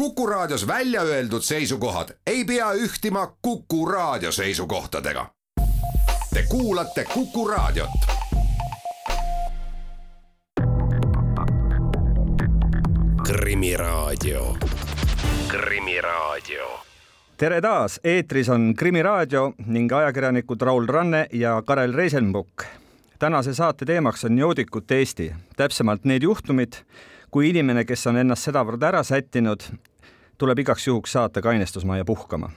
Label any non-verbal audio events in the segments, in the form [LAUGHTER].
Kuku Raadios välja öeldud seisukohad ei pea ühtima Kuku Raadio seisukohtadega. Te kuulate Kuku Raadiot. krimiraadio, Krimiraadio tere taas, eetris on Krimiraadio ning ajakirjanikud Raul Ranne ja Karel Reisenbuk. tänase saate teemaks on joodikute Eesti, täpsemalt need juhtumid, kui inimene, kes on ennast sedavõrd ära sättinud, tuleb igaks juhuks saata kainestusmajja puhkama.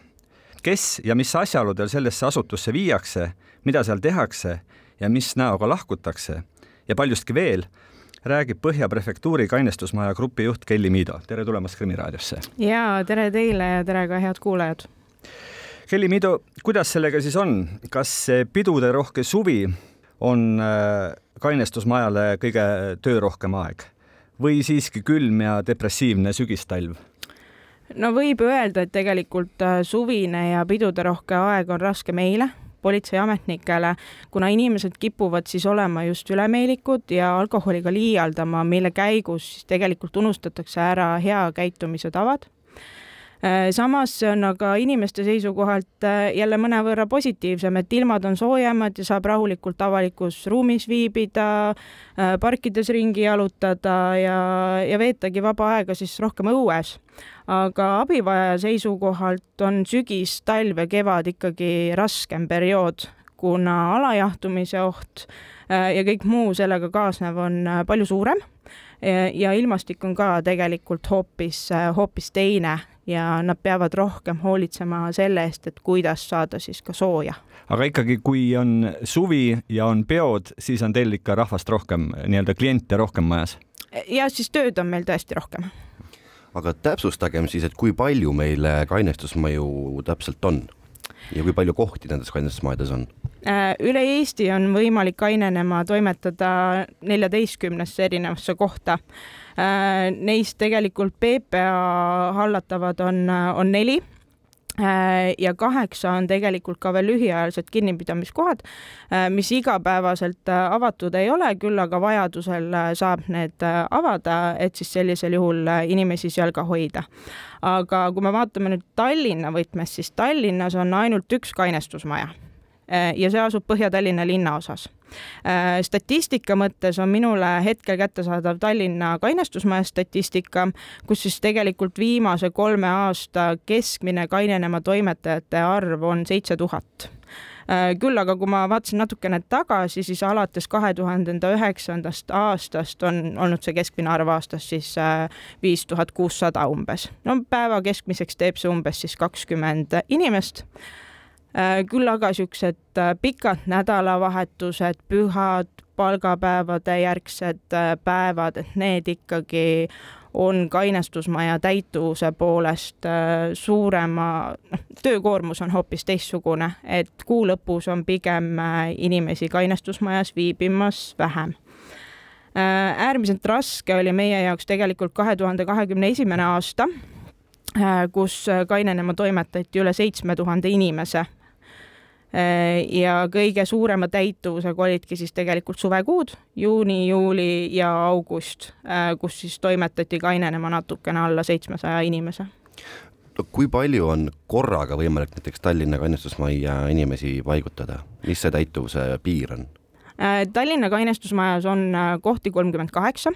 kes ja mis asjaoludel sellesse asutusse viiakse, mida seal tehakse ja mis näoga lahkutakse ja paljustki veel, räägib Põhja prefektuuri kainestusmaja grupi juht Kelly Miido. tere tulemast Krimiraadiosse! ja tere teile ja tere ka head kuulajad! Kelly Miido, kuidas sellega siis on, kas see piduderohke suvi on äh, kainestusmajale kõige töörohkem aeg või siiski külm ja depressiivne sügistalv? No võib öelda, et tegelikult äh, suvine ja piduderohke aeg on raske meile, politseiametnikele, kuna inimesed kipuvad siis olema just ülemeelikud ja alkoholiga liialdama, mille käigus siis tegelikult unustatakse ära hea käitumise tavad samas see on aga inimeste seisukohalt äh, jälle mõnevõrra positiivsem, et ilmad on soojemad ja saab rahulikult avalikus ruumis viibida, äh, parkides ringi jalutada ja, ja veetagi vaba aega siis rohkem õues. aga abivajaja seisukohalt on sügis, talv ja kevad ikkagi raskem periood, kuna alajahtumise oht ja kõik muu sellega kaasnev on palju suurem ja ilmastik on ka tegelikult hoopis, hoopis teine ja nad peavad rohkem hoolitsema selle eest, et kuidas saada siis ka sooja. aga ikkagi, kui on suvi ja on peod, siis on teil ikka rahvast rohkem, nii-öelda kliente rohkem majas? ja siis tööd on meil tõesti rohkem. aga täpsustagem siis, et kui palju meil kainestusmaju täpselt on ja kui palju kohti nendes kainestusmajades on? Äh, üle Eesti on võimalik kainenema toimetada neljateistkümnesse erinevasse kohta neist tegelikult PPA hallatavad on, on neli äh, ja kaheksa on tegelikult ka veel lühiajalised kinnipidamiskohad, äh, mis igapäevaselt avatud ei ole, küll aga vajadusel saab need avada, et siis sellisel juhul inimesi seal ka hoida. aga kui me vaatame nüüd Tallinna võtmes, siis Tallinnas on ainult üks kainestusmaja ja see asub Põhja-Tallinna linnaosas. Äh, statistika mõttes on minule hetkel kättesaadav Tallinna kainestusmaja statistika, kus siis tegelikult viimase kolme aasta keskmine kainenema toimetajate arv on seitse tuhat äh, küll aga kui ma vaatasin natukene tagasi, siis alates kahe tuhandenda üheksandast aastast on olnud see keskmine arv aastas siis äh, viis tuhat kuussada umbes. no päeva keskmiseks teeb see umbes siis kakskümmend inimest. Äh, küll aga siuksed äh, pikad nädalavahetused, pühad, palgapäevade järgsed äh, päevad, et need ikkagi on kainestusmaja täituvuse poolest suurema, noh, töökoormus on hoopis teistsugune, et kuu lõpus on pigem inimesi kainestusmajas viibimas vähem. Äärmiselt raske oli meie jaoks tegelikult kahe tuhande kahekümne esimene aasta, kus kainenema toimetati üle seitsme tuhande inimese. Äh, ja kõige suurema täituvusega olidki siis tegelikult suvekuud, juuni, juuli ja august, äh, kus siis toimetati kainenema natukene alla seitsmesaja inimese. No kui palju on korraga võimalik näiteks Tallinna kainestusmajja inimesi paigutada, mis see täituvuse piir on? Äh, Tallinna kainestusmajas on kohti kolmkümmend kaheksa,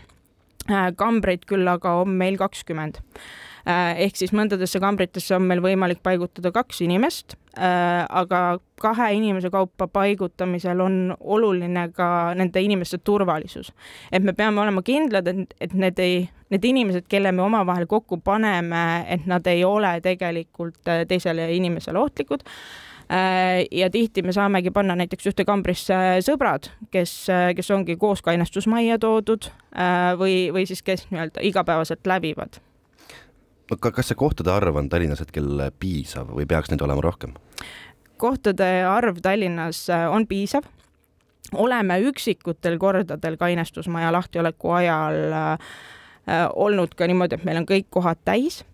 kambreid küll aga on meil kakskümmend. Äh, ehk siis mõndadesse kambritesse on meil võimalik paigutada kaks inimest, äh, aga kahe inimese kaupa paigutamisel on oluline ka nende inimeste turvalisus. et me peame olema kindlad, et, et need ei, need inimesed, kelle me omavahel kokku paneme, et nad ei ole tegelikult äh, teisele inimesele ohtlikud ja tihti me saamegi panna näiteks ühte kambrisse sõbrad, kes, kes ongi koos kainestusmajja toodud või, või siis kes nii-öelda igapäevaselt läbivad aga kas see kohtade arv on Tallinnas hetkel piisav või peaks neid olema rohkem? kohtade arv Tallinnas äh, on piisav. oleme üksikutel kordadel kainestusmaja lahtioleku ajal äh, olnud ka niimoodi, et meil on kõik kohad täis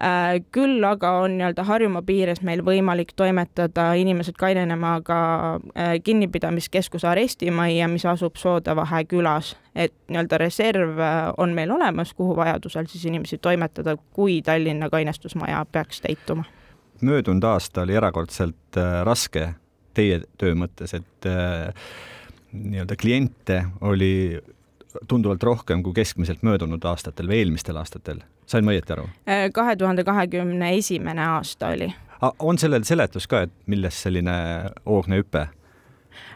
Äh, küll aga on nii-öelda Harjumaa piires meil võimalik toimetada inimesed kainenema ka äh, kinnipidamiskeskuse arestimajja, mis asub Soodavahe külas, et nii-öelda reserv äh, on meil olemas, kuhu vajadusel siis inimesi toimetada, kui Tallinna kainestusmaja peaks täituma. möödunud aasta oli erakordselt raske teie töö mõttes, et nii-öelda kliente oli tunduvalt rohkem kui keskmiselt möödunud aastatel või eelmistel aastatel sain ma õieti aru? Äh, kahe tuhande kahekümne esimene aasta oli. on sellel seletus ka, et millest selline hoogne hüpe?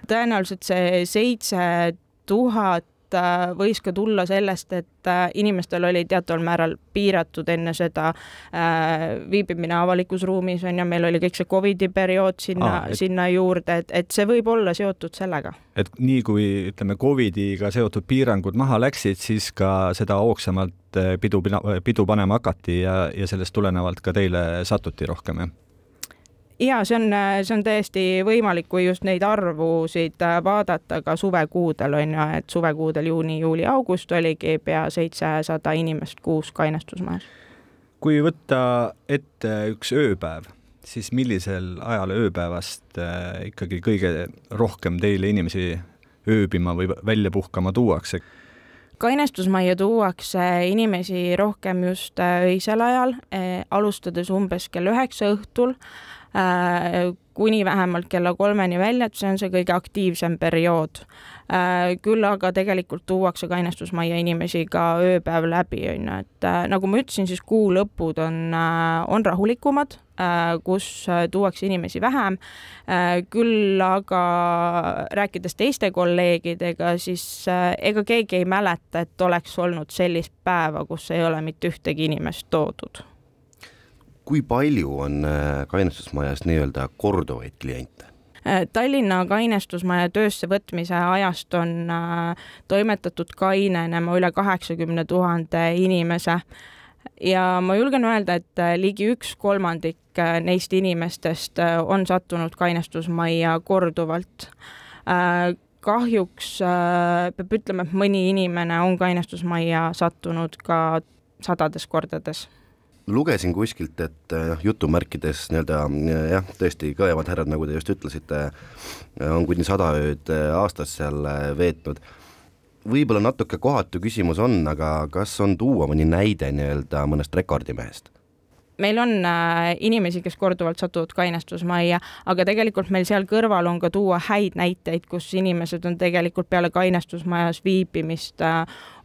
tõenäoliselt see seitse tuhat Äh, võis ka tulla sellest, et äh, inimestel oli teataval määral piiratud enne seda äh, viibimine avalikus ruumis on ju, meil oli kõik see Covidi periood sinna ah,, et... sinna juurde, et, et see võib olla seotud sellega. et nii kui ütleme, Covidiga seotud piirangud maha läksid, siis ka seda hoogsamalt pidu, pidu panema hakati ja, ja sellest tulenevalt ka teile satuti rohkem, jah? Ja see on, see on täiesti võimalik, kui just neid arvusid äh, vaadata ka suvekuudel on ju, et suvekuudel juuni, juuli, august oligi pea seitsesada inimest kuus kainestusmajas. kui võtta ette üks ööpäev, siis millisel ajal ööpäevast äh, ikkagi kõige rohkem teile inimesi ööbima või välja puhkama tuuakse? kainestusmajja tuuakse inimesi rohkem just äh, öisel ajal, alustades umbes kell üheksa õhtul kuni vähemalt kella kolmeni välja, et see on see kõige aktiivsem periood. Äh, küll aga tegelikult tuuakse kainestusmajja inimesi ka ööpäev läbi, on ju, et äh, nagu ma ütlesin, siis kuu lõpud on, on rahulikumad, kus tuuakse inimesi vähem. küll aga rääkides teiste kolleegidega, siis ega keegi ei mäleta, et oleks olnud sellist päeva, kus ei ole mitte ühtegi inimest toodud kui palju on äh, kainestusmajas nii-öelda korduvaid kliente? Äh, Tallinna kainestusmaja töösse võtmise ajast on äh, toimetatud kainenema üle kaheksakümne tuhande inimese ja ma julgen öelda, et ligi üks kolmandik neist inimestest on sattunud kainestusmajja korduvalt. kahjuks peab ütlema, et mõni inimene on kainestusmajja sattunud ka sadades kordades lugesin kuskilt, et noh, jutumärkides nii-öelda jah, tõesti kõvemad härrad, nagu te just ütlesite, on kuni sada ööd aastas seal veetnud. võib-olla natuke kohatu küsimus on, aga kas on tuua mõni näide nii-öelda mõnest rekordimehest? meil on inimesi, kes korduvalt satuvad kainestusmajja, aga tegelikult meil seal kõrval on ka tuua häid näiteid, kus inimesed on tegelikult peale kainestusmajas viibimist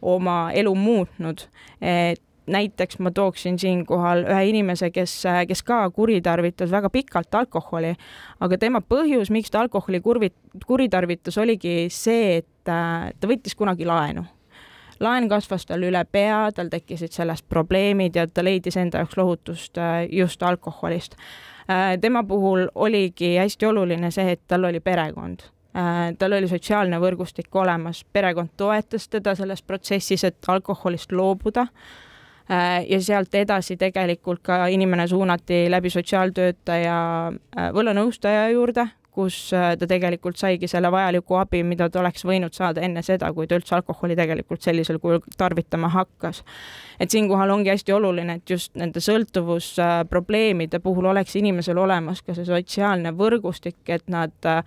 oma elu muutnud. et näiteks ma tooksin siinkohal ühe inimese, kes, kes ka kuritarvitas väga pikalt alkoholi, aga tema põhjus, miks ta alkoholi kurvi, kuritarvitas, oligi see, et ta võttis kunagi laenu. laen kasvas tal üle pea, tal tekkisid sellest probleemid ja ta leidis enda jaoks lohutust äh, just alkoholist. Äh, tema puhul oligi hästi oluline see, et tal oli perekond äh, tal oli sotsiaalne võrgustik olemas, perekond toetas teda selles protsessis, et alkoholist loobuda Äh, ja sealt edasi tegelikult ka inimene suunati läbi sotsiaaltöötaja äh, võlanõustaja juurde, kus äh, ta tegelikult saigi selle vajaliku abi, mida ta oleks võinud saada enne seda, kui ta üldse alkoholi tegelikult sellisel kujul tarvitama hakkas. et siinkohal ongi hästi oluline, et just nende sõltuvusprobleemide puhul oleks inimesel olemas ka see sotsiaalne võrgustik, et nad äh,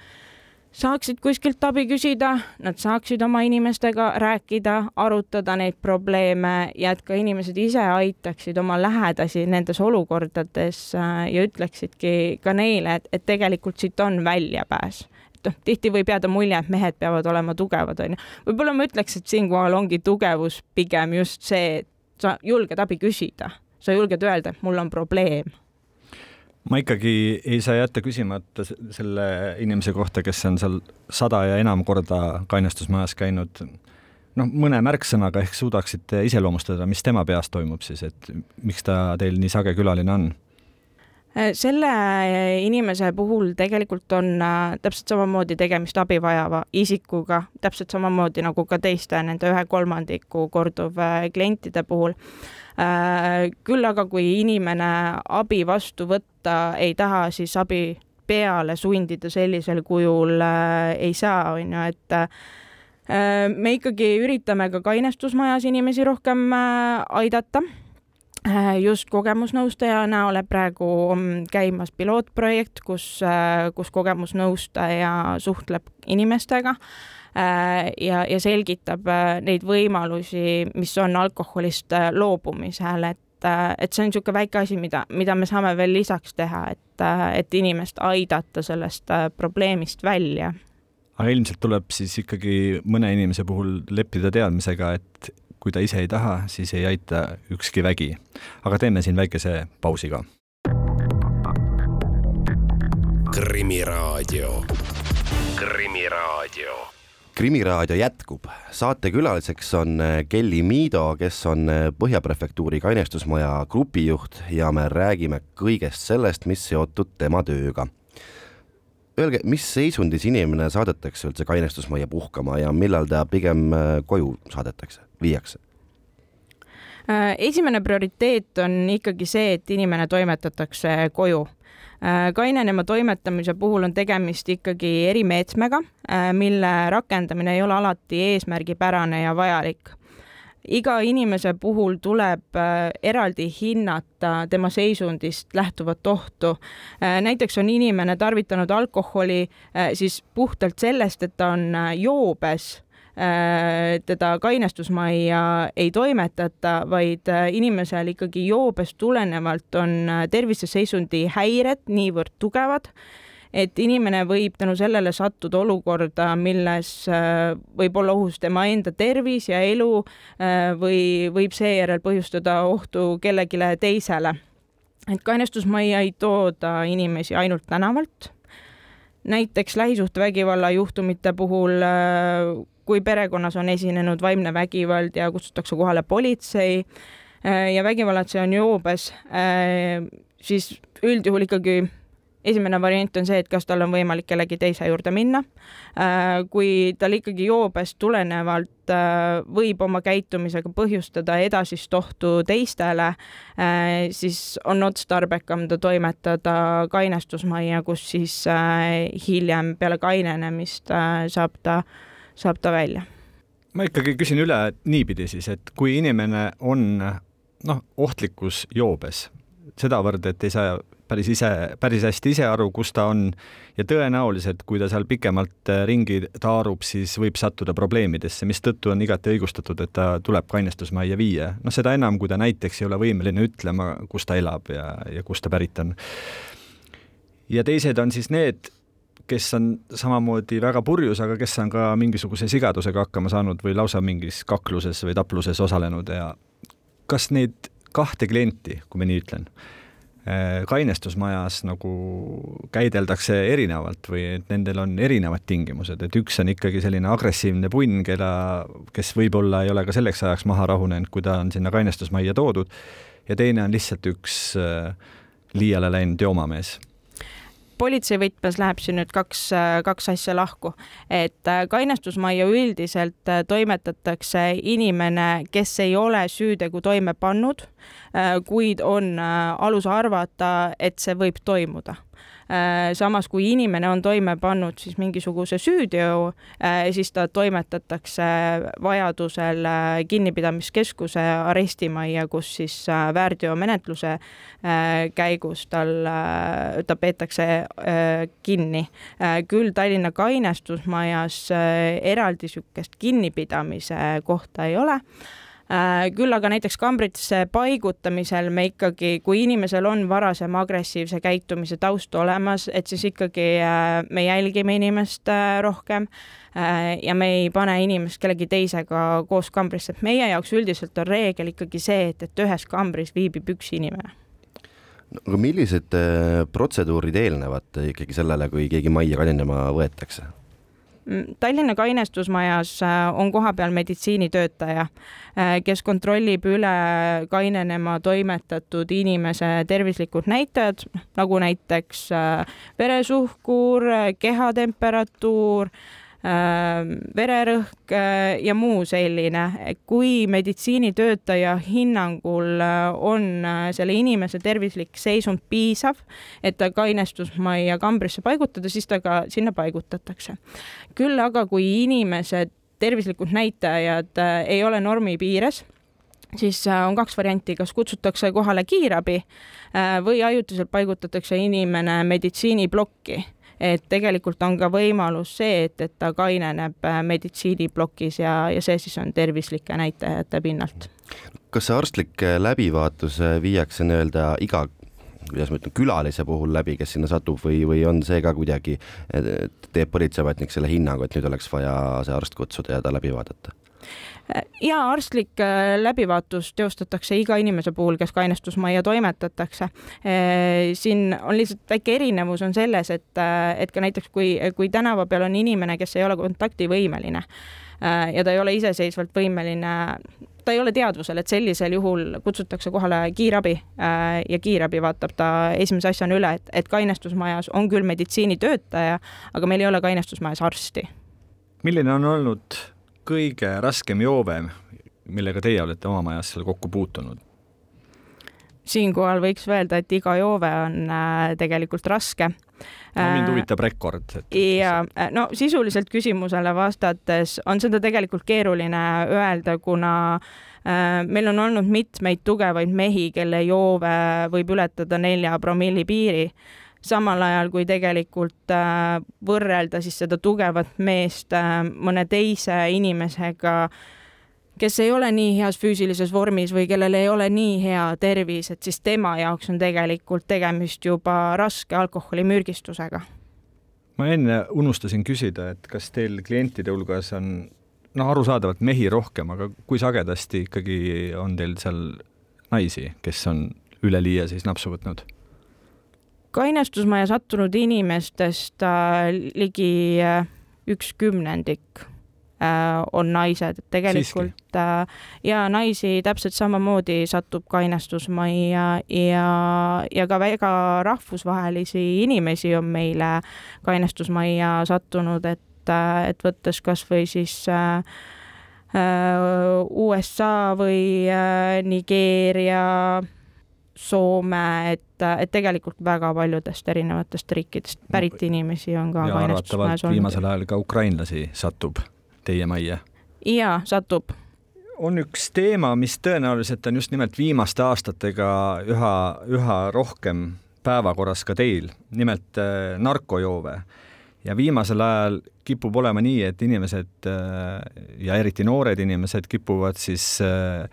saaksid kuskilt abi küsida, nad saaksid oma inimestega rääkida, arutada neid probleeme ja et ka inimesed ise aitaksid oma lähedasi nendes olukordades äh, ja ütleksidki ka neile, et, et tegelikult siit on väljapääs. Noh, tihti võib jääda mulje, et mehed peavad olema tugevad, onju. võib-olla ma ütleks, et siinkohal ongi tugevus pigem just see, et sa julged abi küsida, sa julged öelda, et mul on probleem ma ikkagi ei saa jätta küsimata selle inimese kohta, kes on seal sada ja enam korda kainestusmajas käinud. noh, mõne märksõnaga ehk suudaksite iseloomustada, mis tema peas toimub siis, et miks ta teil nii sage külaline on? selle inimese puhul tegelikult on äh, täpselt samamoodi tegemist abi vajava isikuga, täpselt samamoodi nagu ka teiste nende ühe kolmandiku korduvklientide äh, puhul Äh, küll aga, kui inimene abi vastu võtta ei taha, siis abi peale sundida sellisel kujul äh, ei saa, on ju, et äh, me ikkagi üritame ka kainestusmajas inimesi rohkem aidata. Just kogemusnõustaja näol praegu on käimas pilootprojekt, kus, kus kogemusnõustaja suhtleb inimestega ja, ja selgitab neid võimalusi, mis on alkoholist loobumisel, et et see on niisugune väike asi, mida, mida me saame veel lisaks teha, et, et inimest aidata sellest probleemist välja. aga ilmselt tuleb siis ikkagi mõne inimese puhul leppida teadmisega, et kui ta ise ei taha, siis ei aita ükski vägi. aga teeme siin väikese pausi ka. krimiraadio, Krimiraadio krimiraadio jätkub, saatekülaliseks on äh, Kelly Miido, kes on äh, Põhja prefektuuri kainestusmaja grupijuht ja me räägime kõigest sellest, mis seotud tema tööga. Öelge, mis seisundis inimene saadetakse üldse kainestusmajja puhkama ja millal ta pigem äh, koju saadetakse, viiakse? esimene prioriteet on ikkagi see, et inimene toimetatakse koju kainenema toimetamise puhul on tegemist ikkagi erimeetmega, äh, mille rakendamine ei ole alati eesmärgipärane ja vajalik iga inimese puhul tuleb äh, eraldi hinnata tema seisundist lähtuvat ohtu. näiteks on inimene tarvitanud alkoholi siis puhtalt sellest, et ta on joobes Äh, teda kainestusmajja ei toimetata, vaid äh, inimesel ikkagi joobest tulenevalt on äh, terviseseisundi häired niivõrd tugevad, et inimene võib tänu sellele sattuda olukorda, milles võib olla ohus tema enda tervis ja elu või võib seejärel põhjustada ohtu kellelegi teisele. et kainestusmajja ei tooda inimesi ainult tänavalt näiteks lähisuhtevägivalla juhtumite puhul kui perekonnas on esinenud vaimne vägivald ja kutsutakse kohale politsei äh, ja vägivallatseja on joobes, äh, siis üldjuhul ikkagi esimene variant on see, et kas tal on võimalik kellegi teise juurde minna. Äh, kui tal ikkagi joobest tulenevalt võib oma käitumisega põhjustada edasist ohtu teistele, siis on otstarbekam ta toimetada kainestusmajja, kus siis hiljem peale kainenemist saab ta saab ta välja. ma ikkagi küsin üle niipidi siis, et kui inimene on noh, ohtlikus joobes, sedavõrd, et ei saa päris ise, päris hästi ise aru, kus ta on ja tõenäoliselt, kui ta seal pikemalt ringi taarub, siis võib sattuda probleemidesse, mistõttu on igati õigustatud, et ta tuleb kainestusmajja viia. noh, seda enam, kui ta näiteks ei ole võimeline ütlema, kus ta elab ja, ja kust ta pärit on. ja teised on siis need kes on samamoodi väga purjus, aga kes on ka mingisuguse sigadusega hakkama saanud või lausa mingis kakluses või tapluses osalenud ja kas neid kahte klienti, kui ma nii ütlen, eh, kainestusmajas nagu käideldakse erinevalt või et nendel on erinevad tingimused, et üks on ikkagi selline agressiivne punn, keda, kes võib-olla ei ole ka selleks ajaks maha rahunenud, kui ta on sinna kainestusmajja toodud, ja teine on lihtsalt üks eh, liiale läinud joomamees politsei võtmes läheb siin nüüd kaks, kaks asja lahku, et äh, kainestusmajja üldiselt äh, toimetatakse inimene, kes ei ole süütegu toime pannud, äh, kuid on alus arvata, et see võib toimuda samas kui inimene on toime pannud siis mingisuguse süüteo, äh, siis ta toimetatakse vajadusel äh, kinnipidamiskeskuse arestimajja, kus siis väärteomenetluse käigus tal, ta peetakse kinni. küll Tallinna kainestusmajas eraldi niisugust kinnipidamise kohta ei ole Äh, küll aga näiteks kambritesse paigutamisel me ikkagi, kui inimesel on varasem agressiivse käitumise taust olemas, et siis ikkagi äh, me jälgime inimest äh, rohkem ja me ei pane inimest kellegi teisega koos kambrisse, et meie jaoks üldiselt on reegel ikkagi see, et, et ühes kambris viibib üks inimene no aga millised protseduurid eelnevad ikkagi sellele, kui keegi majja kalinema võetakse? Tallinna kainestusmajas äh, on kohapeal meditsiinitöötaja, äh, kes kontrollib üle kainenema toimetatud inimese tervislikud näitajad, nagu näiteks äh, veresuhkur, kehatemperatuur vererõhk äh, ja muu selline. kui meditsiinitöötaja hinnangul äh, on äh, selle inimese tervislik seisund piisav, et ta kainestusmajja kambrisse paigutada, siis ta ka sinna paigutatakse. küll aga, kui inimese tervislikud näitajad äh, ei ole normi piires, siis on kaks varianti, kas kutsutakse kohale kiirabi või ajutiselt paigutatakse inimene meditsiiniplokki et tegelikult on ka võimalus see, et, et ta kaineneb meditsiiniplokis ja, ja see siis on tervislike näitajate pinnalt. kas see arstlik läbivaatus viiakse nii-öelda iga kuidas ma ütlen, külalise puhul läbi, kes sinna satub või, või on see ka kuidagi, teeb politseiametnik selle hinnangu, et nüüd oleks vaja see arst kutsuda ja ta läbi vaadata? Ja arstlik äh, läbivaatus teostatakse iga inimese puhul, kes kainestusmajja toimetatakse. Äh, siin on lihtsalt väike erinevus on selles, et, äh, et ka näiteks kui, kui tänava peal on inimene, kes ei ole kontaktivõimeline ja ta ei ole iseseisvalt võimeline ta ei ole teadvusel, et sellisel juhul kutsutakse kohale kiirabi ja kiirabi vaatab ta esimese asjana üle, et, et kainestusmajas on küll meditsiinitöötaja, aga meil ei ole kainestusmajas arsti. milline on olnud kõige raskem joove, millega teie olete oma majas seal kokku puutunud? siinkohal võiks öelda, et iga joove on äh, tegelikult raske no mind äh, huvitab rekord. ja äh, no sisuliselt küsimusele vastates on seda tegelikult keeruline öelda, kuna meil on olnud mitmeid tugevaid mehi, kelle joove võib ületada nelja promilli piiri samal ajal kui tegelikult võrrelda siis seda tugevat meest mõne teise inimesega kes ei ole nii heas füüsilises vormis või kellel ei ole nii hea tervis, et siis tema jaoks on tegelikult tegemist juba raske alkoholimürgistusega. ma enne unustasin küsida, et kas teil klientide hulgas on noh, arusaadavalt mehi rohkem, aga kui sagedasti ikkagi on teil seal naisi, kes on üleliia siis napsu võtnud? Kainestusmaja sattunud inimestest äh, ligi äh, üks kümnendik Äh, on naised, et tegelikult. Äh, ja naisi täpselt samamoodi satub kainestusmajja ja, ja ka väga rahvusvahelisi inimesi on meile kainestusmajja sattunud, et, äh, et võttes kasvõi siis USA või Nigeeria, Soome, et, et tegelikult väga paljudest erinevatest riikidest pärit inimesi on ka ja arvatavalt viimasel ajal ka ukrainlasi satub teie majja? jaa, satub. on üks teema, mis tõenäoliselt on just nimelt viimaste aastatega üha, üha rohkem päevakorras ka teil, nimelt äh, narkojoove. ja viimasel ajal kipub olema nii, et inimesed äh, ja eriti noored inimesed kipuvad siis äh,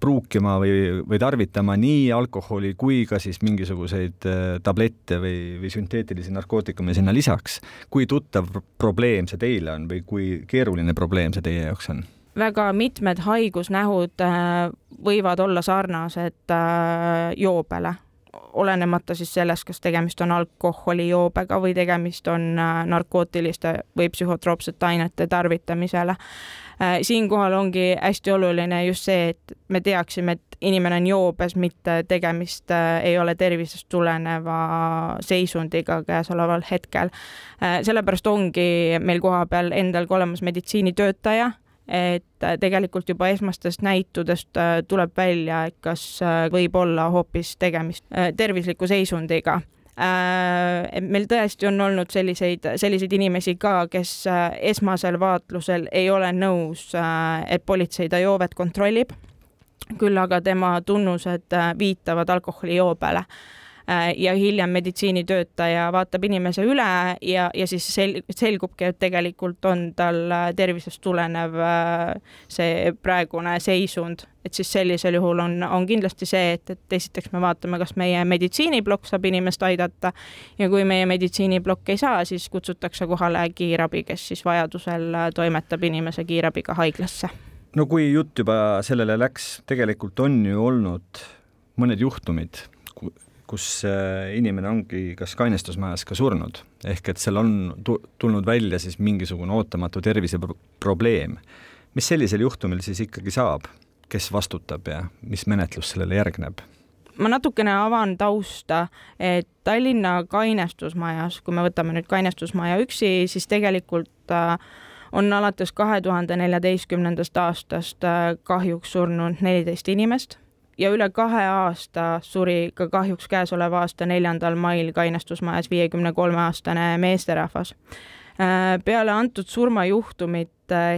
pruukima või, või tarvitama nii alkoholi kui ka siis mingisuguseid äh, tablette või, või sünteetilisi narkootikume sinna lisaks. kui tuttav probleem see teile on või kui keeruline probleem see teie jaoks on? väga mitmed haigusnähud äh, võivad olla sarnased äh, joobele, olenemata siis sellest, kas tegemist on alkoholijoobega või tegemist on narkootiliste või psühhotroopsete ainete tarvitamisele siinkohal ongi hästi oluline just see, et me teaksime, et inimene on joobes, mitte tegemist äh, ei ole tervisest tuleneva seisundiga käesoleval hetkel. Äh, sellepärast ongi meil kohapeal endal ka olemas meditsiinitöötaja, et tegelikult juba esmastest näitudest tuleb välja, et kas võib olla hoopis tegemist tervisliku seisundiga Äh, et meil tõesti on olnud selliseid, selliseid inimesi ka, kes äh, esmasel vaatlusel ei ole nõus, äh, et politsei ta joovet kontrollib, küll aga tema tunnused viitavad alkoholijoobele. Äh, ja hiljem meditsiinitöötaja vaatab inimese üle ja, ja siis sel-, selgubki, et tegelikult on tal äh, tervisest tulenev äh, see praegune seisund, et siis sellisel juhul on, on kindlasti see, et, et esiteks me vaatame, kas meie meditsiiniplokk saab inimest aidata ja kui meie meditsiiniplokk ei saa, siis kutsutakse kohale kiirabi, kes siis vajadusel toimetab inimese kiirabiga haiglasse. no kui jutt juba sellele läks, tegelikult on ju olnud mõned juhtumid, kus äh, inimene ongi kas kainestusmajas ka surnud, ehk et seal on tulnud välja siis mingisugune ootamatu terviseprobleem. mis sellisel juhtumil siis ikkagi saab, kes vastutab ja mis menetlus sellele järgneb? ma natukene avan tausta, et Tallinna kainestusmajas, kui me võtame nüüd kainestusmaja üksi, siis tegelikult äh, on alates kahe tuhande neljateistkümnendast aastast äh, kahjuks surnud neliteist inimest ja üle kahe aasta suri ka kahjuks käesoleva aasta neljandal mail kainestusmajas viiekümne kolme aastane meesterahvas. peale antud surmajuhtumit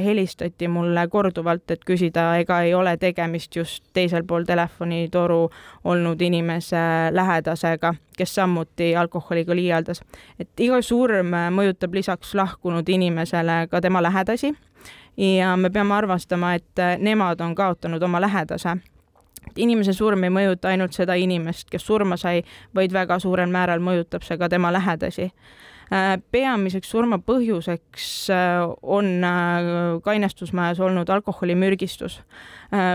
helistati mulle korduvalt, et küsida, ega ei ole tegemist just teisel pool telefonitoru olnud inimese lähedasega, kes samuti alkoholiga liialdas. et iga surm mõjutab lisaks lahkunud inimesele ka tema lähedasi ja me peame arvestama, et nemad on kaotanud oma lähedase inimese surm ei mõjuta ainult seda inimest, kes surma sai, vaid väga suurel määral mõjutab see ka tema lähedasi. Äh, peamiseks surma põhjuseks äh, on äh, kainestusmajas olnud alkoholimürgistus,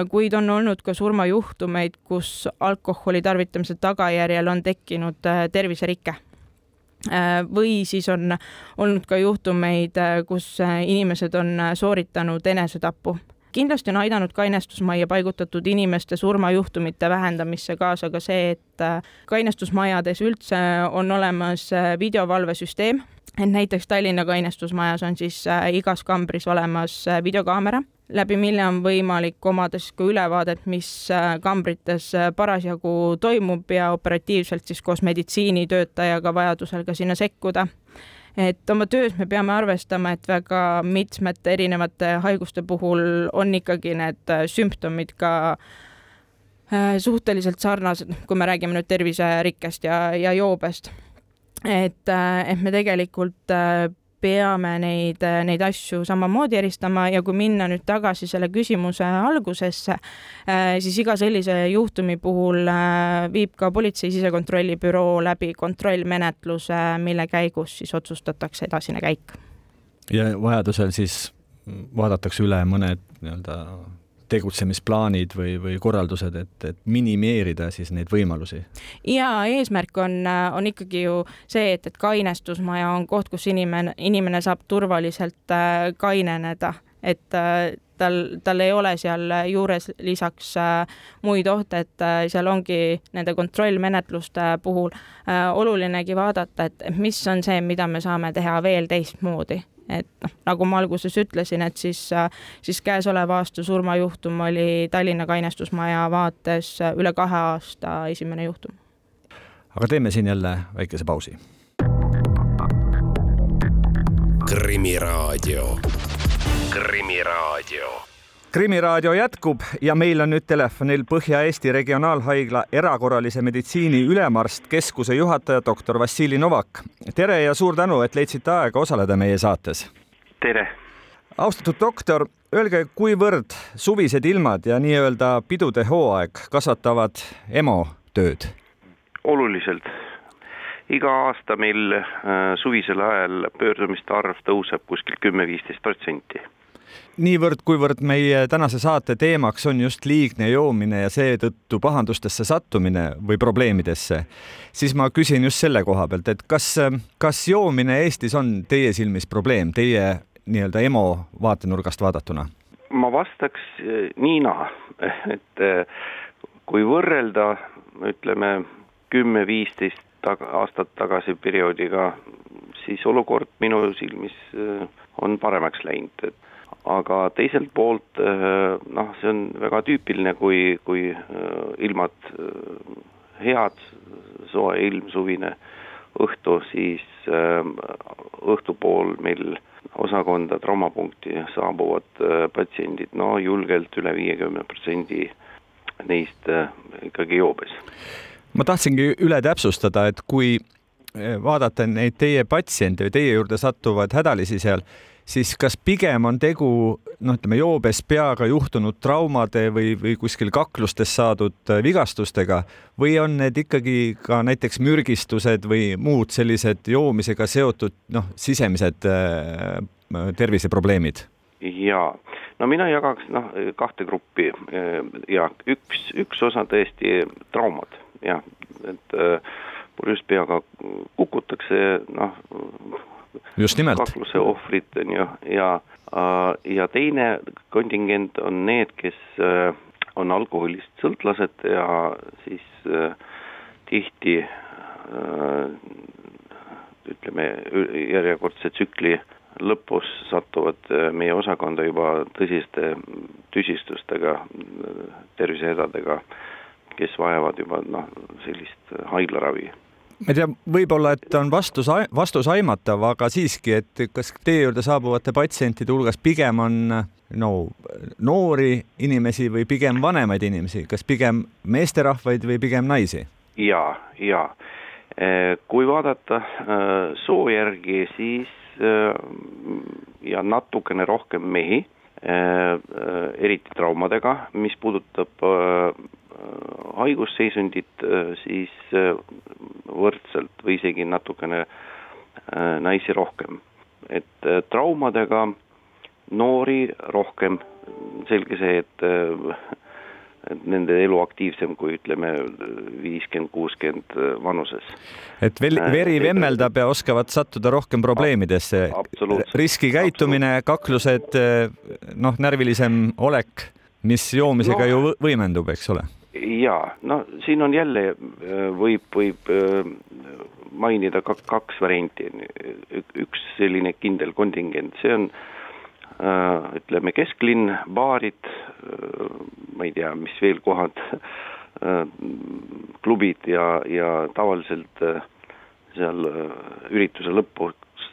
kuid on olnud ka surmajuhtumeid, kus alkoholi tarvitamise tagajärjel on tekkinud terviserike või siis on olnud ka juhtumeid, kus inimesed on sooritanud enesetapu kindlasti on aidanud kainestusmajja paigutatud inimeste surmajuhtumite vähendamisse kaasa ka see, et äh, kainestusmajades üldse on olemas äh, videovalvesüsteem, et näiteks Tallinna kainestusmajas on siis äh, igas kambris olemas videokaamera, läbi mille on võimalik omada siis ka ülevaadet, mis kambrites parasjagu toimub ja operatiivselt siis koos meditsiinitöötajaga vajadusel ka sinna sekkuda et oma töös me peame arvestama, et väga mitmete erinevate haiguste puhul on ikkagi need äh, sümptomid ka äh, suhteliselt sarnased, kui me räägime nüüd terviserikkest ja, ja joobest. et, äh, et me tegelikult peame neid, neid asju samamoodi eristama ja kui minna nüüd tagasi selle küsimuse algusesse, äh, siis iga sellise juhtumi puhul äh, viib ka politsei sisekontrollibüroo läbi kontrollmenetluse, mille käigus siis otsustatakse edasine käik. ja vajadusel siis vaadatakse üle mõned nii-öelda tegutsemisplaanid või, või korraldused, et, et minimeerida siis neid võimalusi? ja eesmärk on, on ikkagi ju see, et, et kainestusmaja on koht, kus inimene, inimene saab turvaliselt äh, kaineneda, et äh, tal, tal ei ole seal juures lisaks äh, muid ohte, et seal ongi nende kontrollmenetluste puhul olulinegi vaadata, et mis on see, mida me saame teha veel teistmoodi et noh, nagu ma alguses ütlesin, et siis, siis käesoleva aasta surmajuhtum oli Tallinna kainestusmaja vaates üle kahe aasta esimene juhtum. aga teeme siin jälle väikese pausi. krimiraadio, Krimiraadio krimiraadio jätkub ja meil on nüüd telefonil Põhja-Eesti Regionaalhaigla erakorralise meditsiini ülemarst, keskuse juhataja doktor Vassili Novak. tere ja suur tänu, et leidsite aega osaleda meie saates. tere. austatud doktor, öelge, kuivõrd suvised ilmad ja nii-öelda pidude hooaeg kasvatavad EMO tööd? oluliselt iga aasta meil äh, suvisel ajal pöördumiste arv tõuseb kuskil kümme-viisteist protsenti niivõrd, kuivõrd meie tänase saate teemaks on just liigne joomine ja seetõttu pahandustesse sattumine või probleemidesse, siis ma küsin just selle koha pealt, et kas, kas joomine Eestis on teie silmis probleem, teie nii-öelda EMO vaatenurgast vaadatuna? ma vastaks eh, nii-naa, [LAUGHS] et eh, kui võrrelda ütleme kümme-viisteist tag-, aastat tagasi perioodiga, siis olukord minu silmis eh, on paremaks läinud, et aga teiselt poolt äh, noh, see on väga tüüpiline, kui, kui äh, ilmad äh, head, soe ilm, suvine õhtu, siis õhtupool meil osakonda traumapunkti saabuvad patsiendid, no julgelt üle viiekümne protsendi neist ikkagi joobes. ma tahtsingi üle täpsustada, et kui vaadata neid teie patsiente või teie juurde sattuvaid hädalisi seal, siis kas pigem on tegu noh, ütleme joobes peaga juhtunud traumade või, või kuskil kaklustes saadud äh, vigastustega või on need ikkagi ka näiteks mürgistused või muud sellised joomisega seotud noh, sisemised äh, terviseprobleemid? jaa, no mina jagaks noh, kahte gruppi äh, ja üks, üks osa tõesti traumad, jah, et purjus peaga kukutakse, noh just nimelt. kakluse ohvrid on ju, ja, äh, ja teine kontingent on need, kes äh, on alkoholist sõltlased ja siis äh, tihti ütleme, järjekordse tsükli lõpus satuvad meie osakonda juba tõsiste tüsistustega, tervisehädadega, kes vajavad juba noh, sellist haiglaravi ma ei tea, võib-olla, et on vastus, vastus aimatav, aga siiski, et kas teie juurde saabuvate patsientide hulgas pigem on no noori inimesi või pigem vanemaid inimesi, kas pigem meesterahvaid või pigem naisi? ja, ja kui vaadata äh, soo järgi, siis äh, ja natukene rohkem mehi, eriti traumadega, mis puudutab haigusseisundit, siis võrdselt või isegi natukene naisi rohkem. et traumadega noori rohkem, selge see, et et nende elu aktiivsem kui ütleme viiskümmend, kuuskümmend vanuses. et veri, veri vemmeldab ja oskavad sattuda rohkem probleemidesse. riskikäitumine, kaklused, noh, närvilisem olek, mis joomisega no, ju võimendub, eks ole? Jaa, no siin on jälle, võib, võib mainida kaks varianti, üks selline kindel kontingent, see on äh, Äh, ütleme, kesklinn, baarid, äh, ma ei tea, mis veel kohad, äh, klubid ja, ja tavaliselt seal ürituse lõpus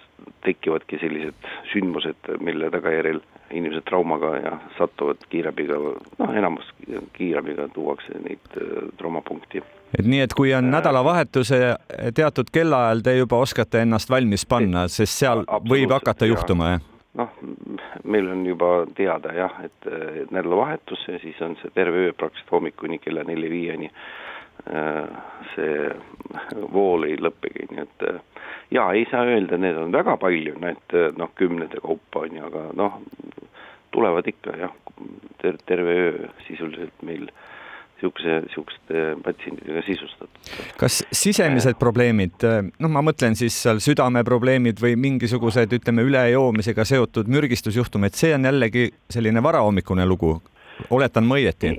tekivadki sellised sündmused, mille tagajärjel inimesed traumaga ja satuvad kiirabiga, noh, enamus kiirabiga tuuakse neid traumapunkti. et nii, et kui on nädalavahetuse teatud kellaajal, te juba oskate ennast valmis panna, sest seal võib hakata juhtuma, jah? noh, meil on juba teada jah, et, et nädalavahetus ja siis on see terve öö praktiliselt hommikuni kella nelja-viieni äh, see vool ei lõppegi, nii et äh, jaa, ei saa öelda, need on väga palju, need noh, kümnete kaupa on ju, aga noh, tulevad ikka jah, terve öö sisuliselt meil äh, niisuguse, niisuguste patsientidega sisustatud. kas sisemised probleemid, noh, ma mõtlen siis seal südameprobleemid või mingisugused, ütleme, ülejoomisega seotud mürgistusjuhtumid, see on jällegi selline varahommikune lugu, oletan ma õieti?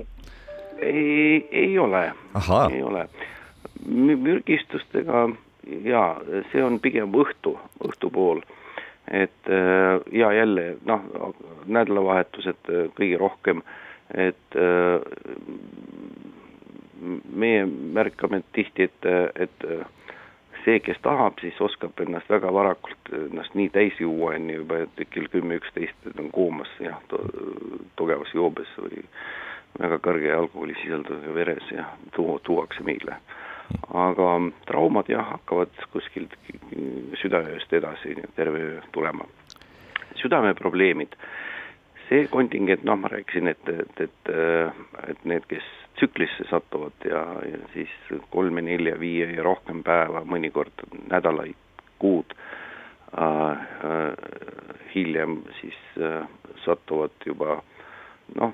Ei, ei ole, ei ole. mürgistustega ja see on pigem õhtu, õhtupool. Et ja jälle noh, nädalavahetused kõige rohkem. Äh, et äh, meie märkame tihti, et, et see, kes tahab, siis oskab ennast väga varakult ennast nii täis juua, on ju juba, kell kümme, üksteist on koomas jah to,, tugevas joobes või väga kõrge alkoholisisaldusega veres ja tuua, tuuakse meile. aga traumad jah, hakkavad kuskilt südaööst edasi terve öö tulema. südameprobleemid see kontingent, noh, ma rääkisin, et, et, et, et need, kes tsüklisse satuvad ja, ja siis kolme, nelja, viie ja rohkem päeva, mõnikord nädalaid, kuud äh, äh, hiljem siis äh, satuvad juba noh,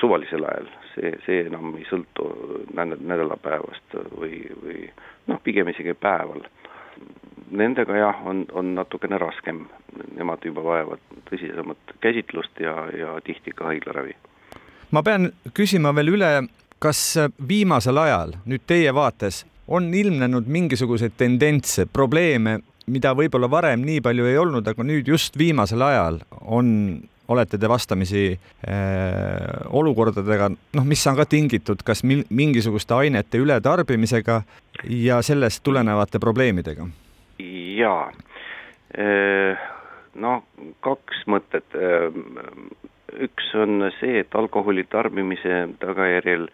suvalisel ajal, see, see enam ei sõltu nädalapäevast või, või noh, pigem isegi päeval. Nendega jah, on, on natukene raskem, nemad juba vajavad tõsisemat käsitlust ja, ja tihti ka haiglaravi. ma pean küsima veel üle, kas viimasel ajal nüüd teie vaates on ilmnenud mingisuguseid tendentse, probleeme, mida võib-olla varem nii palju ei olnud, aga nüüd just viimasel ajal on, olete te vastamisi äh, olukordadega, noh, mis on ka tingitud kas mingisuguste ainete ületarbimisega ja sellest tulenevate probleemidega? jaa, no kaks mõtet. üks on see, et alkoholi tarbimise tagajärjel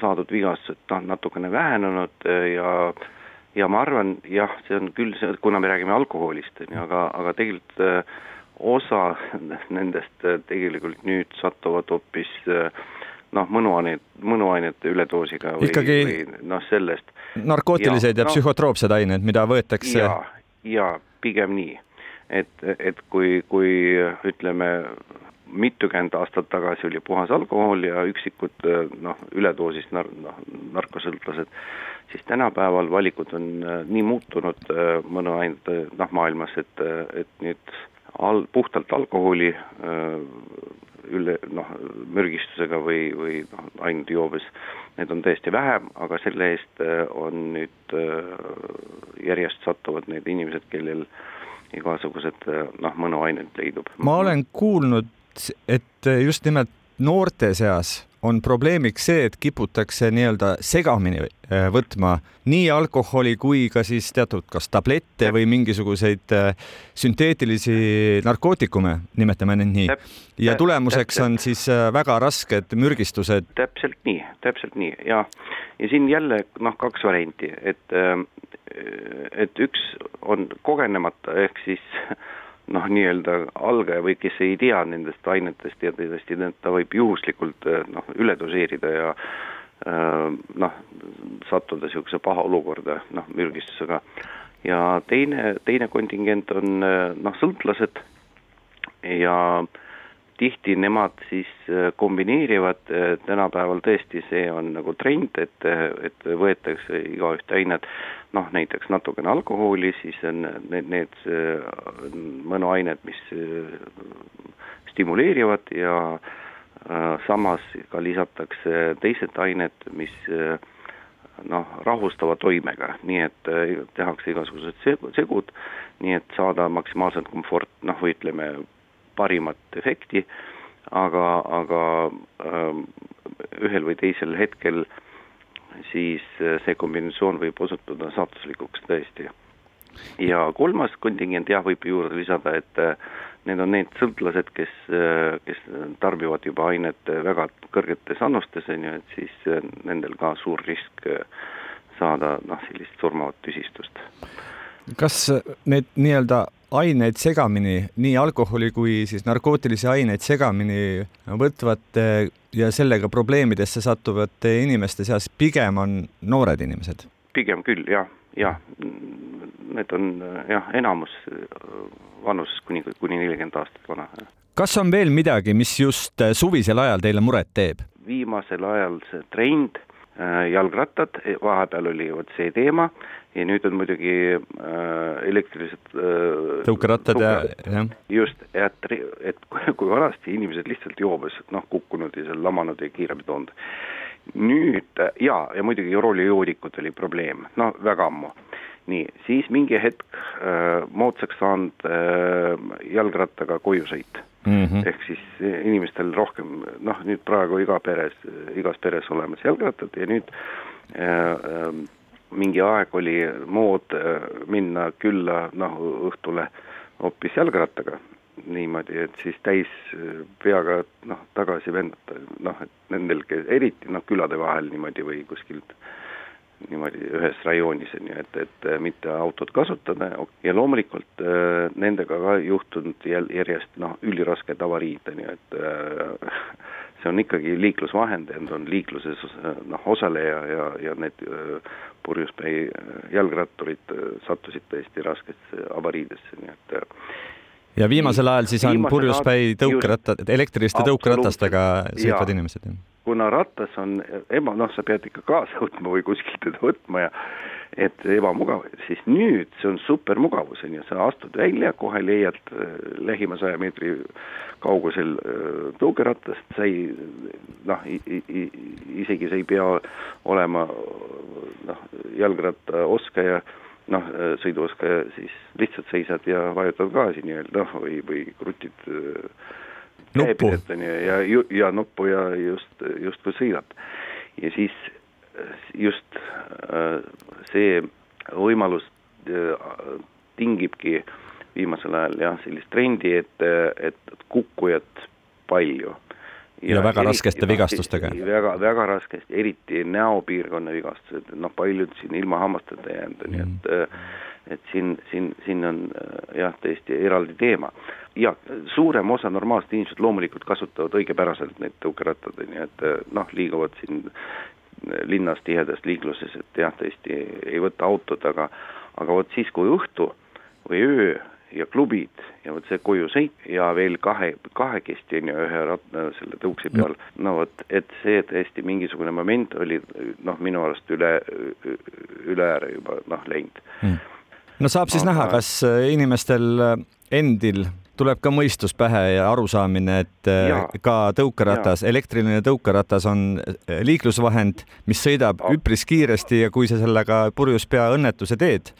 saadud vigastused noh, natukene vähenenud ja ja ma arvan, jah, see on küll see, kuna me räägime alkoholist, on ju, aga, aga tegelikult osa nendest tegelikult nüüd satuvad hoopis noh, mõnuaineid, mõnuainete üledoosiga või, Ikkagi... või noh, sellest narkootilised ja, ja no, psühhotroopsed ained, mida võetakse? ja, ja pigem nii, et, et kui, kui ütleme, mitukümmend aastat tagasi oli puhas alkohol ja üksikud noh, üledoosist nar-, noh, narkosõltlased, siis tänapäeval valikud on äh, nii muutunud äh, mõnuainete noh, maailmas, et, et nüüd al-, puhtalt alkoholi äh, üle noh, mürgistusega või, või noh, ainult joobes, need on tõesti vähem, aga selle eest äh, on nüüd äh, järjest satuvad need inimesed, kellel igasugused noh, mõnuained leidub. ma olen kuulnud, et just nimelt noorte seas on probleemiks see, et kiputakse nii-öelda segamini äh, võtma nii alkoholi kui ka siis teatud kas tablette või mingisuguseid äh, sünteetilisi narkootikume, nimetame neid nii. ja tulemuseks on siis äh, väga rasked mürgistused. täpselt nii, täpselt nii ja, ja siin jälle noh, kaks varianti, et, et üks on kogenemata ehk siis [LAUGHS] noh, nii-öelda algaja või kes ei tea nendest ainetest ja tõesti ta võib juhuslikult eh, noh, üle doseerida ja eh, noh, sattuda niisuguse paha olukorda, noh, mürgistusega. ja teine, teine kontingent on eh, noh, sõltlased ja tihti nemad siis kombineerivad, tänapäeval tõesti see on nagu trend, et, et võetakse igaühte ainet noh, näiteks natukene alkoholi, siis on need, need mõnuained, mis äh, stimuleerivad ja äh, samas ka lisatakse teised ained, mis äh, noh, rahustava toimega, nii et tehakse igasugused segud, nii et saada maksimaalselt komfort, noh, või ütleme, parimat efekti, aga, aga äh, ühel või teisel hetkel äh, siis äh, see kombinatsioon võib osutuda saatuslikuks tõesti. ja kolmas kontingent jah, võib juurde lisada, et äh, need on need sõltlased, kes, äh, kes tarbivad juba ainet väga kõrgetes annustes, on ju, et siis nendel ka suur risk saada noh, sellist surmavat tüsistust. kas need nii-öelda aineid segamini, nii alkoholi kui siis narkootilisi aineid segamini võtvate ja sellega probleemidesse sattuvate inimeste seas pigem on noored inimesed? pigem küll jah, jah. Need on jah, enamus vanuses kuni, kuni nelikümmend aastat vana. kas on veel midagi, mis just suvisel ajal teile muret teeb? viimasel ajal see trend Äh, jalgrattad, vahepeal oli vot see teema ja nüüd on muidugi äh, elektrilised äh, tõukerattad ja, jah. just, et, et [LAUGHS] kui vanasti inimesed lihtsalt joobes noh, kukkunud ja seal lamanud ja kiirabi toonud. nüüd ja, ja muidugi roolijoodikud oli probleem, no väga ammu nii, siis mingi hetk äh, moodsaks saanud äh, jalgrattaga koju sõita mm. -hmm. ehk siis inimestel rohkem, noh nüüd praegu iga peres, igas peres olemas jalgrattad ja nüüd äh, äh, mingi aeg oli mood äh, minna külla noh õhtule hoopis jalgrattaga. Niimoodi, et siis täis äh, peaga noh, tagasi vendata, noh et nendel, eriti noh, külade vahel niimoodi või kuskilt niimoodi ühes rajoonis, on ju, et, et äh, mitte autot kasutada. Ja loomulikult nendega ka juhtunud järjest noh, ülirasked avariid, on ju, et see on ikkagi liiklusvahend, ent on liikluses noh, osaleja ja, ja need purjuspäi jalgratturid sattusid tõesti raskesse avariidesse, nii et ja viimasel ajal siis on purjuspäi tõukerattad, elektriliste tõukeratastega sõitvad inimesed? Kuna ratas on eba, noh, sa pead ikka kaasa [LAUGHS] võtma või kuskilt teda võtma ja et ebamugav, siis nüüd see on supermugavus, on ju, sa astud välja, kohe leiad äh, lähima saja meetri kaugusel äh, tõukeratast, sa ei noh, isegi sa ei pea olema noh, jalgrattaoskaja, noh, sõiduoskaja, siis lihtsalt seisad ja vajutad gaasi nii-öelda, noh, või, või krutid äh, käepidet on ju ja, ja, ja nuppu ja just, justkui sõidad. ja siis just äh, see võimalus äh, tingibki viimasel ajal jah, sellist trendi, et, et kukkujat palju. Ja, ja väga eriti, raskeste vigastustega. väga, väga raskesti, eriti näopiirkonna vigastused, noh, paljud siin ilma hammasteta jäänud on ju mm., et äh, et siin, siin, siin on jah, tõesti eraldi teema ja suurem osa normaalsed inimesed loomulikult kasutavad õigepäraselt neid tõukerattaid, nii et eh, noh, liiguvad siin linnas tihedas liikluses, et jah, tõesti ei võta autot, aga aga vot siis, kui õhtu või öö ja klubid ja vot see koju sõit ja veel kahe, kahekesti on ju ühe ratta selle tõuksi peal, no vot, et see tõesti mingisugune moment oli noh, minu arust üle, üle ääre juba noh, läinud hmm. no saab siis Aga... näha, kas inimestel endil tuleb ka mõistus pähe ja arusaamine, et äh, ja. ka tõukeratas, elektriline tõukeratas on äh, liiklusvahend, mis sõidab ja. üpris kiiresti ja kui sa sellega purjus pea õnnetuse teed,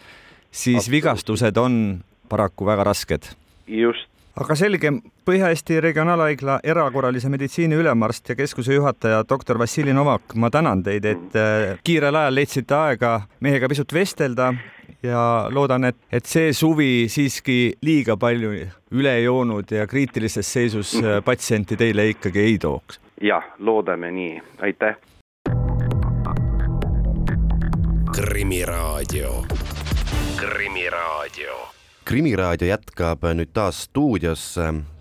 siis Absoluut. vigastused on paraku väga rasked. just. aga selge, Põhja-Eesti Regionaalhaigla erakorralise meditsiini ülemarst ja keskuse juhataja doktor Vassili Novak, ma tänan teid, et äh, kiirel ajal leidsite aega meiega pisut vestelda ja loodan, et, et see suvi siiski liiga palju üle joonud ja kriitilises seisus äh, patsienti teile ikkagi ei tooks. jah, loodame nii, aitäh. krimiraadio, Krimiraadio. Krimiraadio jätkab nüüd taas stuudios.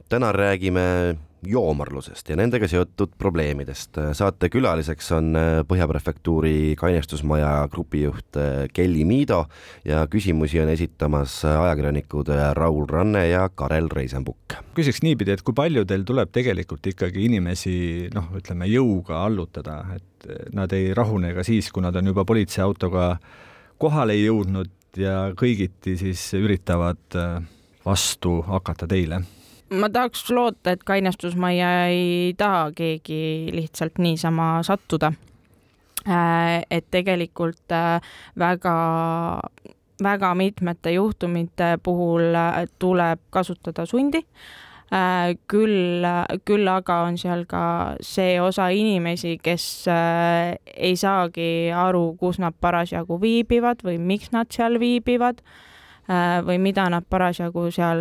täna räägime joomarlusest ja nendega seotud probleemidest. saate külaliseks on Põhja Prefektuuri kainestusmaja grupijuht Kelly Miido ja küsimusi on esitamas ajakirjanikud Raul Ranne ja Karel Reisenbuk. küsiks niipidi, et kui palju teil tuleb tegelikult ikkagi inimesi noh, ütleme jõuga allutada, et nad ei rahune ka siis, kui nad on juba politseiautoga kohale jõudnud ja kõigiti siis üritavad äh, vastu hakata teile? ma tahaks loota, et kainestusmajja ei taha keegi lihtsalt niisama sattuda. Äh, et tegelikult äh, väga, väga mitmete juhtumite puhul tuleb kasutada sundi küll, küll aga on seal ka see osa inimesi, kes ei saagi aru, kus nad parasjagu viibivad või miks nad seal viibivad või mida nad parasjagu seal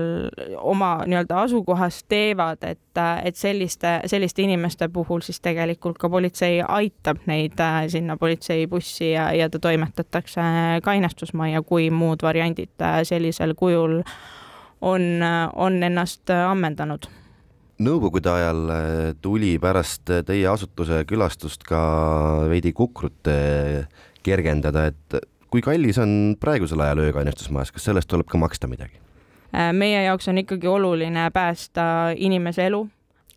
oma nii-öelda asukohas teevad, et, et selliste, selliste inimeste puhul siis tegelikult ka politsei aitab neid sinna politseibussi ja, ja ta toimetatakse kainestusmajja, kui muud variandid sellisel kujul on, on ennast ammendanud. Nõukogude ajal tuli pärast teie asutuse külastust ka veidi kukrut kergendada, et kui kallis on praegusel ajal öökainestusmajas, kas sellest tuleb ka maksta midagi? meie jaoks on ikkagi oluline päästa inimese elu.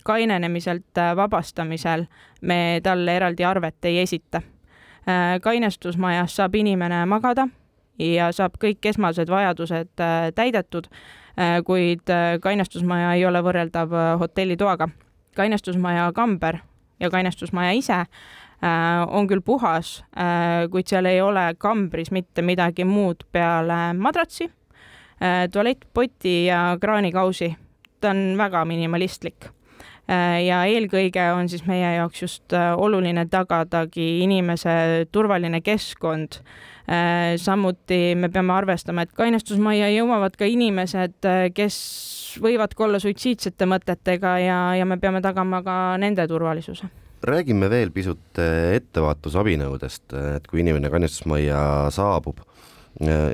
kainenemiselt vabastamisel me talle eraldi arvet ei esita. kainestusmajas saab inimene magada ja saab kõik esmased vajadused täidetud Äh, kuid äh, kainestusmaja ei ole võrreldav äh, hotellitoaga. kainestusmaja kamber ja kainestusmaja ise on küll puhas, kuid seal ei ole kambris mitte midagi muud peale madratsi, tualettpoti ja kraanikausi. ta on väga minimalistlik ja eelkõige on siis meie jaoks just oluline tagadagi inimese turvaline keskkond. Äh, samuti me peame arvestama, et kainestusmajja jõuavad ka inimesed, äh, kes võivad ka olla suitsiidsete mõtetega ja, ja me peame tagama ka nende turvalisuse. Räägime veel pisut äh, ettevaatusabinõudest, et kui inimene kainestusmajja saabub,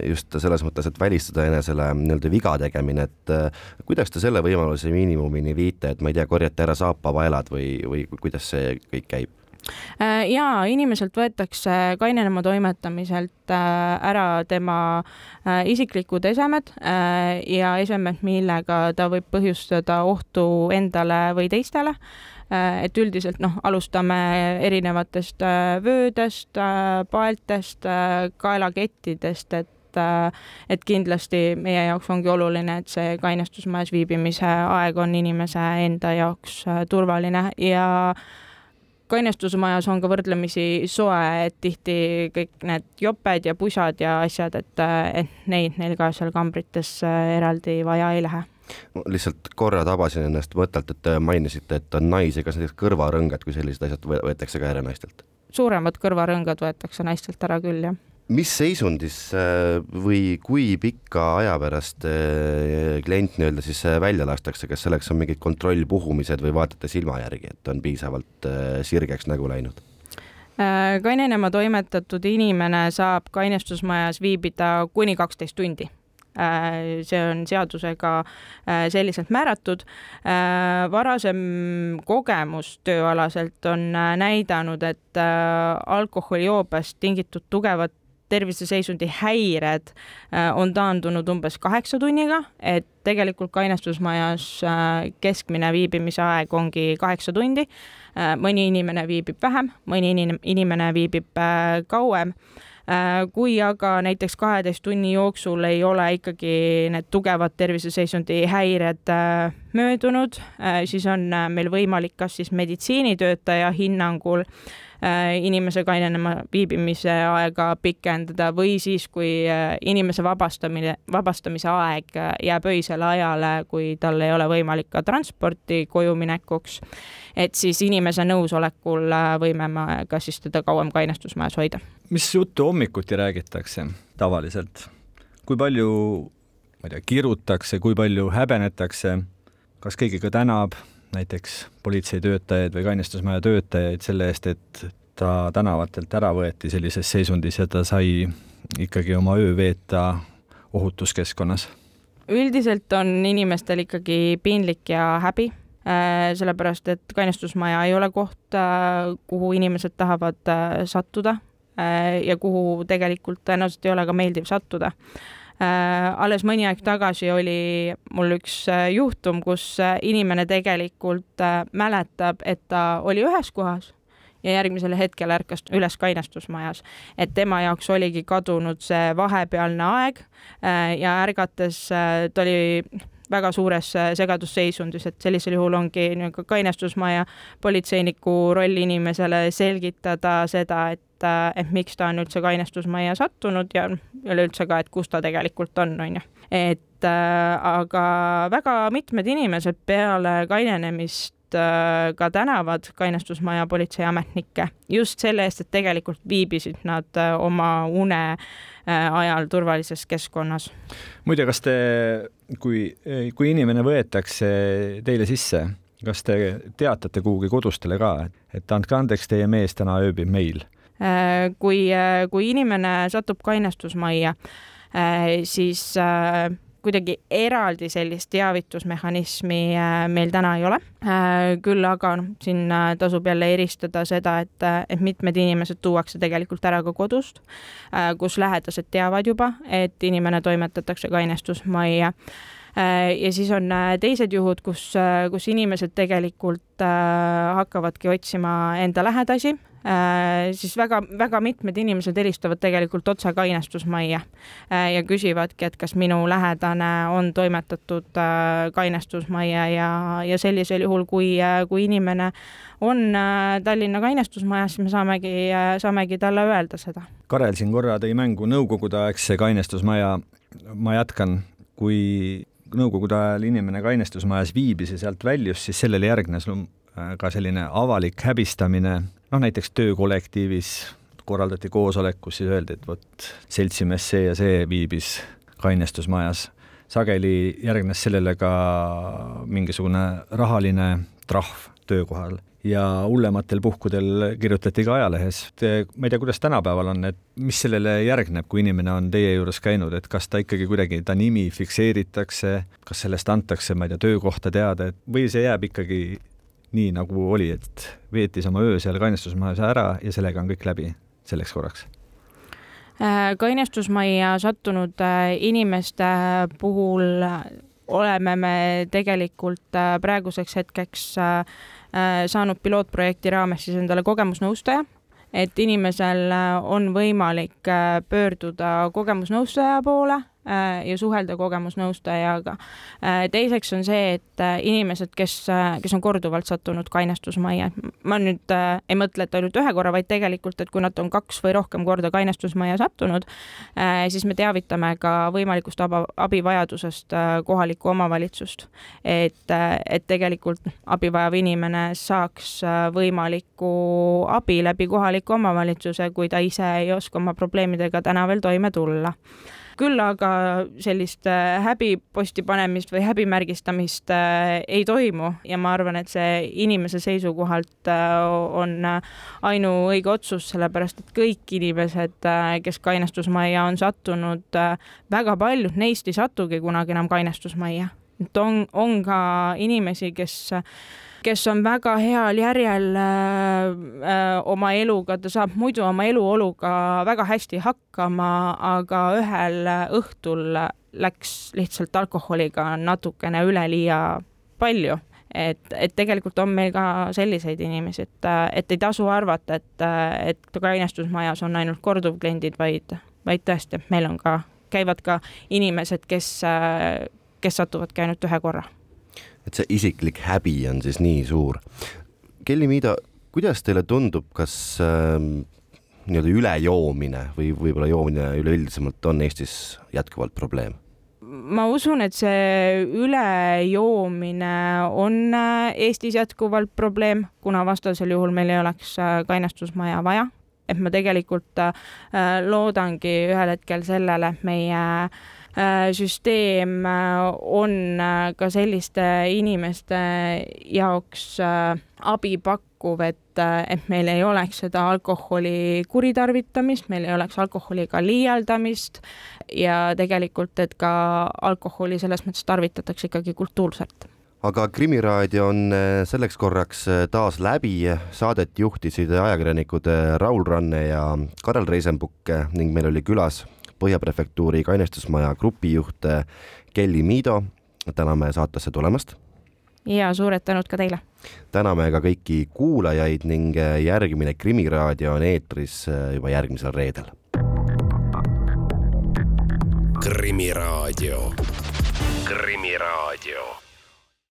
just selles mõttes, et välistada enesele nii-öelda viga tegemine, et kuidas te selle võimaluse miinimumini viite, et ma ei tea, korjate ära saapapaelad või, või kuidas see kõik käib? Äh, ja inimeselt võetakse kainenema toimetamiselt äh, ära tema äh, isiklikud esemed ja esemed, millega ta võib põhjustada ohtu endale või teistele et üldiselt noh, alustame erinevatest vöödest, paeltest, kaelakettidest, et et kindlasti meie jaoks ongi oluline, et see kainestusmajas viibimise aeg on inimese enda jaoks turvaline. Ja äh, kainestusmajas on ka võrdlemisi soe, et tihti kõik need joped ja pusad ja asjad, et, et neid neil ka seal kambrites eraldi vaja ei lähe lihtsalt korra tabasin ennast mõttelt, et mainisite, et on naisi, kas näiteks kõrvarõngad kui sellised asjad võetakse ka ära naistelt? suuremad kõrvarõngad võetakse naistelt ära küll, jah mis seisundis äh, või kui pika aja pärast äh, klient nii-öelda siis äh, välja lastakse, kas selleks on mingid kontrollpuhumised või vaatate silma järgi, et on piisavalt sirgeks nägu läinud? kainenema toimetatud inimene saab kainestusmajas viibida kuni kaksteist tundi see on seadusega selliselt määratud. varasem kogemus tööalaselt on näidanud, et alkoholijoobest tingitud tugevat terviseseisundi häired äh, on taandunud umbes kaheksa tunniga, et tegelikult kainestusmajas äh, keskmine viibimise aeg ongi kaheksa tundi. Äh, mõni inimene viibib vähem, mõni inimene viibib kauem kui aga näiteks kaheteist tunni jooksul ei ole ikkagi need tugevad terviseseisundi häired möödunud, siis on meil võimalik kas siis meditsiinitöötaja hinnangul inimese kainenema viibimise aega pikendada või siis, kui inimese vabastamine, vabastamise aeg jääb öisele ajale, kui tal ei ole võimalik ka transporti koju minekuks, et siis inimese nõusolekul võime me ka siis teda kauem kainestusmajas hoida. mis juttu hommikuti räägitakse tavaliselt? kui palju, ma ei tea, kirutakse, kui palju häbenetakse, kas keegi ka tänab näiteks politseitöötajaid või kainestusmaja töötajaid selle eest, et ta tänavatelt ära võeti sellises seisundis ja ta sai ikkagi oma öö veeta ohutuskeskkonnas? üldiselt on inimestel ikkagi piinlik ja häbi, äh, sellepärast et kainestusmaja ei ole koht, äh, kuhu inimesed tahavad äh, sattuda ja kuhu tegelikult tõenäoliselt ei ole ka meeldiv sattuda alles mõni aeg tagasi oli mul üks juhtum, kus inimene tegelikult mäletab, et ta oli ühes kohas ja järgmisel hetkel ärkas üles kainestusmajas. et tema jaoks oligi kadunud see vahepealne aeg äh, ja ärgates äh, ta oli väga suures äh, segadusseisundis, et sellisel juhul ongi niisugune kainestusmaja politseiniku roll inimesele selgitada seda, et et miks ta on üldse kainestusmajja sattunud ja üleüldse ka, et kus ta tegelikult on, on ju. et äh, aga väga mitmed inimesed peale kainenemist Äh, ka tänavad kainestusmaja politseiametnikke just selle eest, et tegelikult viibisid nad äh, oma une äh, ajal turvalises keskkonnas. muide, kas te, kui, kui inimene võetakse teile sisse, kas te teatate kuhugi kodustele ka, et andke andeks, teie mees täna ööbib meil? kui, kui inimene satub kainestusmajja, siis kuidagi eraldi sellist teavitusmehhanismi äh, meil täna ei ole. Äh, küll aga noh, siin äh, tasub jälle eristada seda, et, et mitmed inimesed tuuakse tegelikult ära ka kodust, kus lähedased teavad juba, et inimene toimetatakse kainestusmajja ja siis on teised juhud, kus, kus inimesed tegelikult hakkavadki otsima enda lähedasi. Äh, siis väga-väga mitmed inimesed helistavad tegelikult otse kainestusmajja äh, ja küsivadki, et kas minu lähedane on toimetatud äh, kainestusmajja ja, ja sellisel juhul, kui, kui inimene on Tallinna kainestusmajas, siis me saamegi, saamegi talle öelda seda. Karel siin korra tõi mängu nõukogudeaegse kainestusmaja, ma jätkan, kui nõukogude ajal inimene kainestusmajas viibis ja sealt väljus, siis sellele järgnes ka selline avalik häbistamine noh, näiteks töökollektiivis korraldati koosolek, kus siis öeldi, et vot seltsimees see ja see viibis kainestusmajas. sageli järgnes sellele ka mingisugune rahaline trahv töökohal ja hullematel puhkudel kirjutati ka ajalehes. ma ei tea, kuidas tänapäeval on, et mis sellele järgneb, kui inimene on teie juures käinud, et kas ta ikkagi kuidagi, ta nimi fikseeritakse, kas sellest antakse, ma ei tea, töökohta teada, et või see jääb ikkagi nii, nagu oli, et veetis oma öö seal kainestusmajas ära ja sellega on kõik läbi selleks korraks? Äh, kainestusmajja sattunud äh, inimeste puhul oleme me tegelikult äh, praeguseks hetkeks saanud pilootprojekti raames siis endale kogemusnõustaja, et inimesel on võimalik pöörduda kogemusnõustaja poole Äh, ja suhelda kogemusnõustajaga. Äh, teiseks on see, et äh, inimesed, kes, kes on korduvalt sattunud kainestusmajja, ma nüüd ei mõtle, et ainult ühe korra, vaid tegelikult, et kui nad on kaks või rohkem korda kainestusmajja sattunud, siis me teavitame ka võimalikust abivajadusest kohalikku omavalitsust. et, et tegelikult abi vajav inimene saaks võimalikku abi läbi kohaliku omavalitsuse, kui ta ise ei oska oma probleemidega täna veel toime tulla küll aga sellist äh, häbiposti panemist või häbimärgistamist äh, ei toimu ja ma arvan, et see inimese seisukohalt äh, on ainuõige otsus, sellepärast et kõik inimesed, kes kainestusmajja on sattunud, väga paljud neist ei satugi kunagi enam kainestusmajja. et on, on ka inimesi, kes kes on väga heal järjel äh, äh, oma eluga, ta saab muidu oma eluoluga väga hästi hakkama, aga ühel õhtul läks lihtsalt alkoholiga natukene üleliia palju. Et, et tegelikult on meil ka selliseid inimesi, et, et ei tasu arvata, et, et kainestusmajas on ainult korduvkliendid, vaid, vaid tõesti, meil on ka, käivad ka inimesed, kes, kes satuvadki ainult ühe korra et see isiklik häbi on siis nii suur. Kelly Miida, kuidas teile tundub, kas äh, nii-öelda ülejoomine või võib-olla joomine üleüldisemalt on Eestis jätkuvalt probleem? ma usun, et see ülejoomine on äh, Eestis jätkuvalt probleem, kuna vastasel juhul meil ei oleks äh, kainestusmaja vaja. et ma tegelikult äh, loodangi ühel hetkel sellele, et meie süsteem on ka selliste inimeste jaoks abi pakkuv, et, et meil ei oleks seda alkoholi kuritarvitamist, meil ei oleks alkoholiga liialdamist ja tegelikult, et ka alkoholi selles mõttes tarvitatakse ikkagi kultuurselt. Aga Krimiraadio on selleks korraks taas läbi, saadet juhtisid ajakirjanikud Raul Ranne ja Karel Reisenbuk ning meil oli külas Põhja Prefektuuri kainestusmaja grupijuht Kelly Miido. täname saatesse tulemast. ja suured tänud ka teile. täname ka kõiki kuulajaid ning järgmine Krimiraadio on eetris juba järgmisel reedel Krimiraadio. krimiraadio